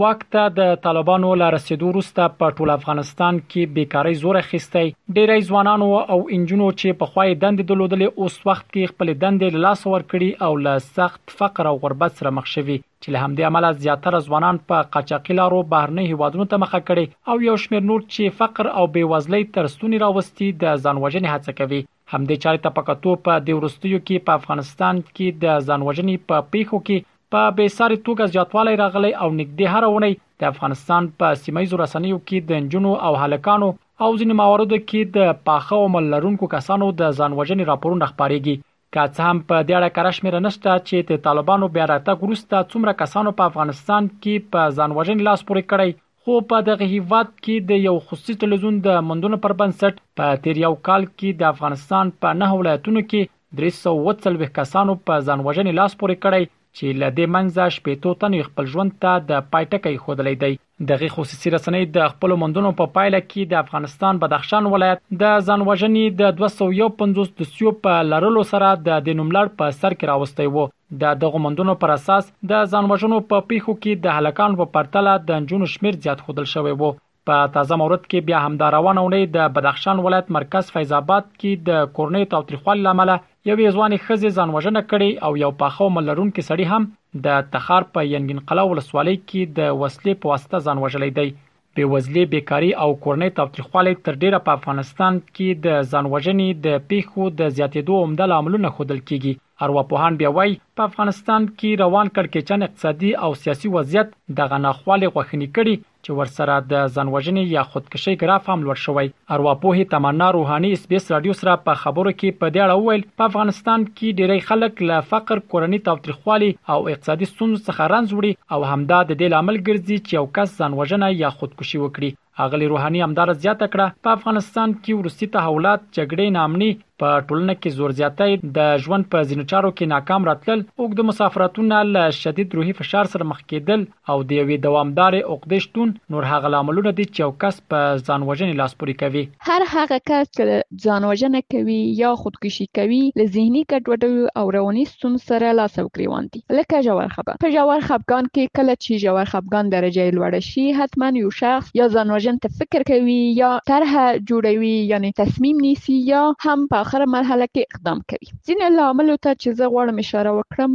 واک ته د طالبانو له رسېدو وروسته په ټول افغانستان کې بېکارۍ زور اخیستی، ډېری ځوانانو او انجونو چې پخوا یې دندې درلودلې اوس وخت کې خپلې دندې له لاسه ورکړي او له سخت فقر او غربت سره مخ شوي چې له همدې امله زیاتره ځوانان په قاچاقي لارو بهرنیو هېوادونو ته مخه کړې او یو شمېر نور چې فقر او بېوزلۍ تر ستوني راوستي د ځانوژنې هڅه کوي. همدې چارې ته په کتو په دې وروستیو کې په افغانستان کې د ځانوژنې په پیښو کې په بې ساري توګه زیاتوالی راغلی او نږدې هر ونی د افغانستان په سیمایزو رسنیو کې د نجونو او هلکانو او ځینې مواردو کې د پاخه عمر لرونکو کسانو د ځانوژنې راپورونه خبرېږي که څه هم په دې اړه کره شمیره نشته چې د طالبانو بیا راتګ وروسته څومره کسانو په افغانستان کې په ځانوژنې لاس پورې کړی خو په دغه هیواد کې د یو خصوصي تلویزیون د مندونو پر بنسټ په تیر یو کال کې د افغانستان په نه ولایتونو کې 340 کسانو په ځان وژنې لاس پورې کړی چې له دې منځه شپېتو تنو خپل ژوند ته د پای ټکی ایښودلی دی دغه خصوصي رسنۍ د خپل مندونو په پایله کې د افغانستان بدخشان ولایت د ځان وژنې د 251 دوسیو په لرلو سره د دې نوملړ په سر کې راوستی وو د دغو مندونو پر اساس د ځان وژنو په پیښو کې د هلکانو په پرتله د نجونو شمیر زیات خودل شوی وو په تازه مورد کې بیا همدا روانه اونۍ د بدخشان ولایت مرکز فیض آباد کې د کورنۍ تاوتریخوالي لامل یو ځواني خزې ځان وژنه کړې او یو پاخه عمر لرونکي سړي هم د تخار په ینګین قلعه ولسوالۍ کې د وسلې په واسطه ځان وژلی دی بې وزلي، بې کاري او کورنۍ تاوتریخوالی تر ډېره په افغانستان کې د ځان وژنې د پېښو د زیاتېدو عمده لاملونه ښودل کېږي. ارواپوهان بیا وايي، په افغانستان کې روان کړکېچن اقتصادي او سیاسي وضعیت دغه ناخوالې غوښني کړي چې ورسره د ځان وژنې یا خودکشۍ ګراف هم لوړ شوی. ارواپوهې تمنا روحاني اس بي اس راډیو سره په خبرو کې په دې اړه وویل، په افغانستان کې ډېری خلک له فقر، کورني تاوتریخوالي او اقتصادي ستونزو څخه رنځ وړي او همدا د دې لامل ګرځي چې یو کس ځان وژنه یا خودکشي وکړي. اغلې روحاني همداراز زیاته کړه، په افغانستان کې وروستي تحولات، جګړې، ناامني، په ټولنه کې زور زیاتی، د ژوند په ځینو چارو کې ناکام راتلل، اوږده مسافرتونه، له شدید روحي فشار سره مخ کېدل او د یوې دوامدارې عقدې شتون نور هغه لاملونه دي چې یو کس په ځان وژنې لاس پورې کوي. هر هغه کس چې ځان وژنه کوي یا خودکشي کوي له ذهني ګډوډیو او رواني ستونزو سره لاس او ګریوان دي لکه ژور خپګان. په ژور خپګان کې کله چې ژور خپګان درجه یې لوړه شي حتما یو شخص یا ځان وژنې ته فکر کوي یا طرحه جوړوي یعنې تصمیم نیسي یا هم په اخره مرحله کې اقدام کوي. ځینې لاملو ته چې زه غواړم اشاره وکړم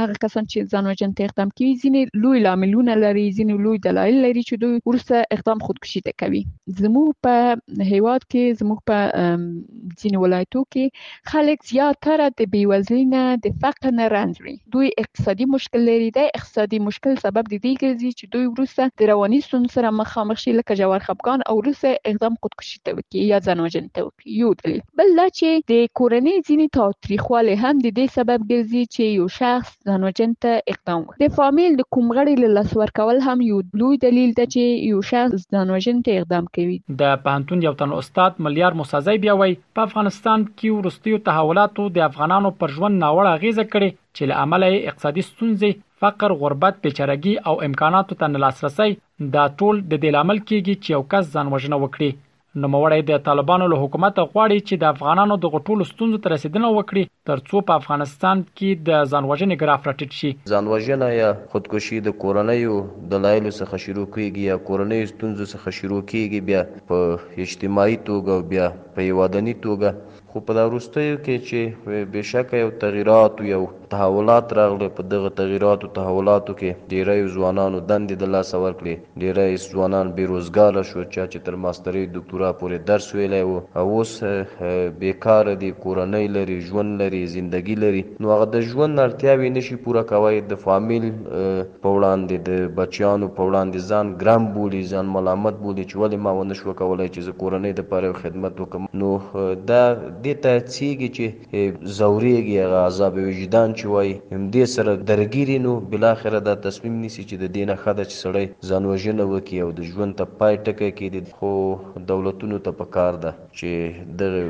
هغه کسان چې ځان وژنې ته اقدام کوي ځینې لوی لاملونه لري ځینې لوی دلایل لري چې دوی وروسته اقدام خودکشي ته کوي زموږ په هیواد کې زموږ په ځینې ولایتو کې خلک زیاتره د بیوزلۍ نه د فقر نه رنځ وړي دوی اقتصادي مشکل لري د اقتصادي مشکل سبب د دې ګرځي چې دوی وروسته د رواني ستونزو سره مخامخ شي لکه ژور خپګان او وروسته اقدام خودکشي ته وکړي یا ځان وژنې ته وکړي يو دی بل دا چې د کورنۍ ځينې تاوتريخوالی هم د دې سبب ګرځي چې يو شخص ځان وژن ته اقدام وکړي د فاميل د کوم غړي له لاس ورکول هم يو لوی دليل ده چې يو شخص ځان وژن ته اقدام کوي. د پوهنتون يو تن استاد مليار موساځی بيا وايي په افغانستان کي وروستيو تحولاتو د افغانانو پر ژوند ناوړه اغيزه کړې چې له امله يې اقتصادي ستونزې، فقر، غربت، بيچارګي او امکاناتو ته نه لاسرسی دا ټول د دې لامل کيږي چې يو کس ځان وژنه وکړي. نوموړی د طالبانو له حکومته غواړي چې د افغانانو دغو ټولو ستونزو ته رسېدنه وکړي ترڅو په افغانستان کې د ځان وژنې ګراف راټیټ شي. ځان وژنه یا خودکشي د کورنیو دلایلو څخه شروع کېږي یا کورنیو ستونزو څخه شروع کېږي بیا په اجتماعي توګه او بیا په هېوادني توګه. خو په دا وروستیو کې چې بېشکه یو تغیرات و یو تحولات راغلي، په دغه تغیراتو تحولاتو کې ډېریو ځوانانو دندې د لاسه ورکړې، ډېری ځوانان بې روزګاره شو، چا چې تر ماسترۍ دوکتورا پورې درس ویلی و او اوس بې کاره دي، کورنۍ لري، ژوند لري، زندګي لري، نو هغه د ژوند اړتیاوې نه شي پوره کوی، د فامیل. په وړاندې د بچیانو په وړاندې ځان ګرم بولي، ځان ملامت بولي چې ولې ما ونه شوه کولای چې د کورنۍ لپاره یو خدمت وکړم، نو دا دې ته هڅېږي چې ځورېږي، هغه عذاب وجدان چې وايي، همدې سره درګیري، نو بالاخره دا تصمیم نیسي چې د دې نه ښه ده چې سړی ځان وژنه وکړي او د ژوند ته پای ټکی کېږدي، خو دولتونو ته په کار ده. چې دغه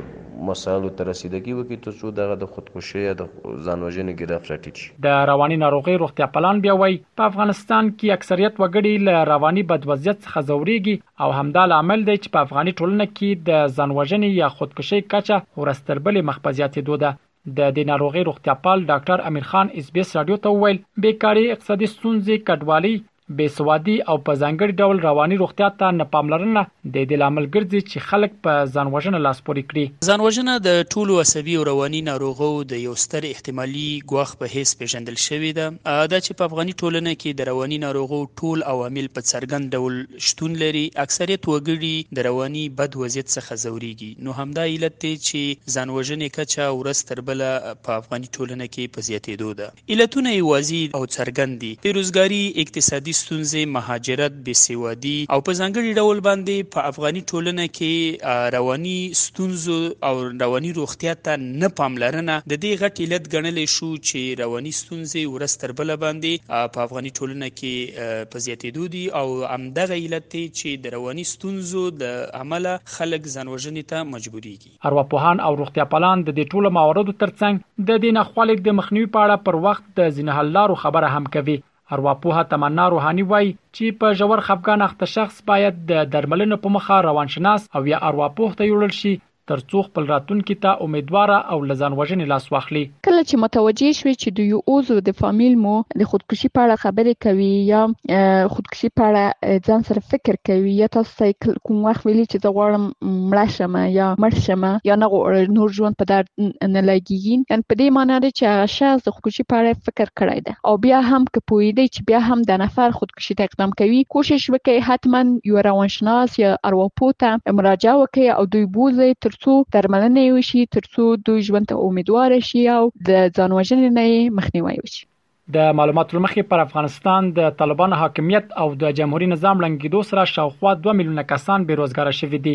مسایلو ته رسیدګي وکړي تر څو دغه د خودکشي یا د ځان وژنې ګرافت راټیټ شي. د رواني ناروغۍ روغتیا پلان بیا وایي، په افغانستان کې اکثریت وګړي له رواني بد وضعیت څخه ځورېږي او همدا لامل دی چې په افغاني ټولنه کې د ځان وژنې یا خودکشۍ کچه ورځ تر بلې مخ په زیاتېدو ده. د دې ناروغۍ روغتیاپال ډاکټر امیرخان ایس بي ایس راډیو ته وویل، بېکاري، اقتصادي ستونزې، کډوالۍ بې سوادي او په ځانګړي ډول رواني روغتیا ته نه پاملرنه د دې لامل ګرځي چې خلک په ځان وژنه لاس پورې کړي. ځان وژنه د ټولو عصبي او رواني ناروغیو د یو ستر احتمالي ګواښ په حیث پېژندل شوې ده. دا چې په افغاني ټولنه کې د رواني ناروغیو ټول عوامل په څرګند ډول شتون لري، اکثریت وګړي د رواني بد وضعیت څخه ځورېږي، نو همدا علت دی چې ځان وژنې کچه ورځ تر بله په افغاني ټولنه کې په زیاتېدو ده. علتونه یې واضح او څرګند دي، بېروزګاري، اقتصادي ستونزې، مهاجرت، بېسوادي او په ځانګړي ډول باندې په افغاني ټولنه کې رواني ستونزو او رواني روغتیا ته نه پاملرنه د دې غټ علت ګڼلی شو چې رواني ستونزې ورځ تر بله باندې په افغاني ټولنه کې په زیاتېدو دي او همدغه علت دی چې د رواني ستونزو له امله خلک ځان وژنې ته مجبورېږي. ارواپوهان او روغتیاپالان د دې ټولو مواردو ترڅنګ د دې ناخوالې د مخنیوي په اړه پر وخت د ځینو حل لارو خبره هم کوي. ارواپوه تمنا روحاني وایي چې په ژور خفګان اخته شخص باید د درملنې په مخه روانشناس او یا ارواپوه ته یوړل شي ترڅو خپل راتلونکي ته امیدواره او له ځان وژنې لاس واخلي. کله چې متوجه شوې چې دوی اوزو د فامیل مو د خودکشي په اړه خبرې کوي یا خودکشي په اړه ځان سره فکر کوي یا تاسو ته کوم وخت ویلي چې زه غواړم مړه شم یا مړ شم یا نه نور ژوند په درد نه لګیږي یعنی په دې معنی ده چې هغه شخص د خودکشي په اړه فکر کړی ده او بیا هم که پوهیدی چې بیا هم د نفر خودکشي ته اقدام کوي کوشش وکړئ حتما یو روانشناس یا ارواپوه ته مراجعه وکړئ او دوی بوزئ ترڅو درملنه یې وشي ترڅو دوی ژوند ته امیدوار شي او د ځان وژنې نه مخنیوي وشي د معلوماتو لمخې پر افغانستان د طالبانو حاکمیت او د جمهوریت نظام لنګیدو سره شاوخوا 2 میلیونه کسان بیروزګار شوي دي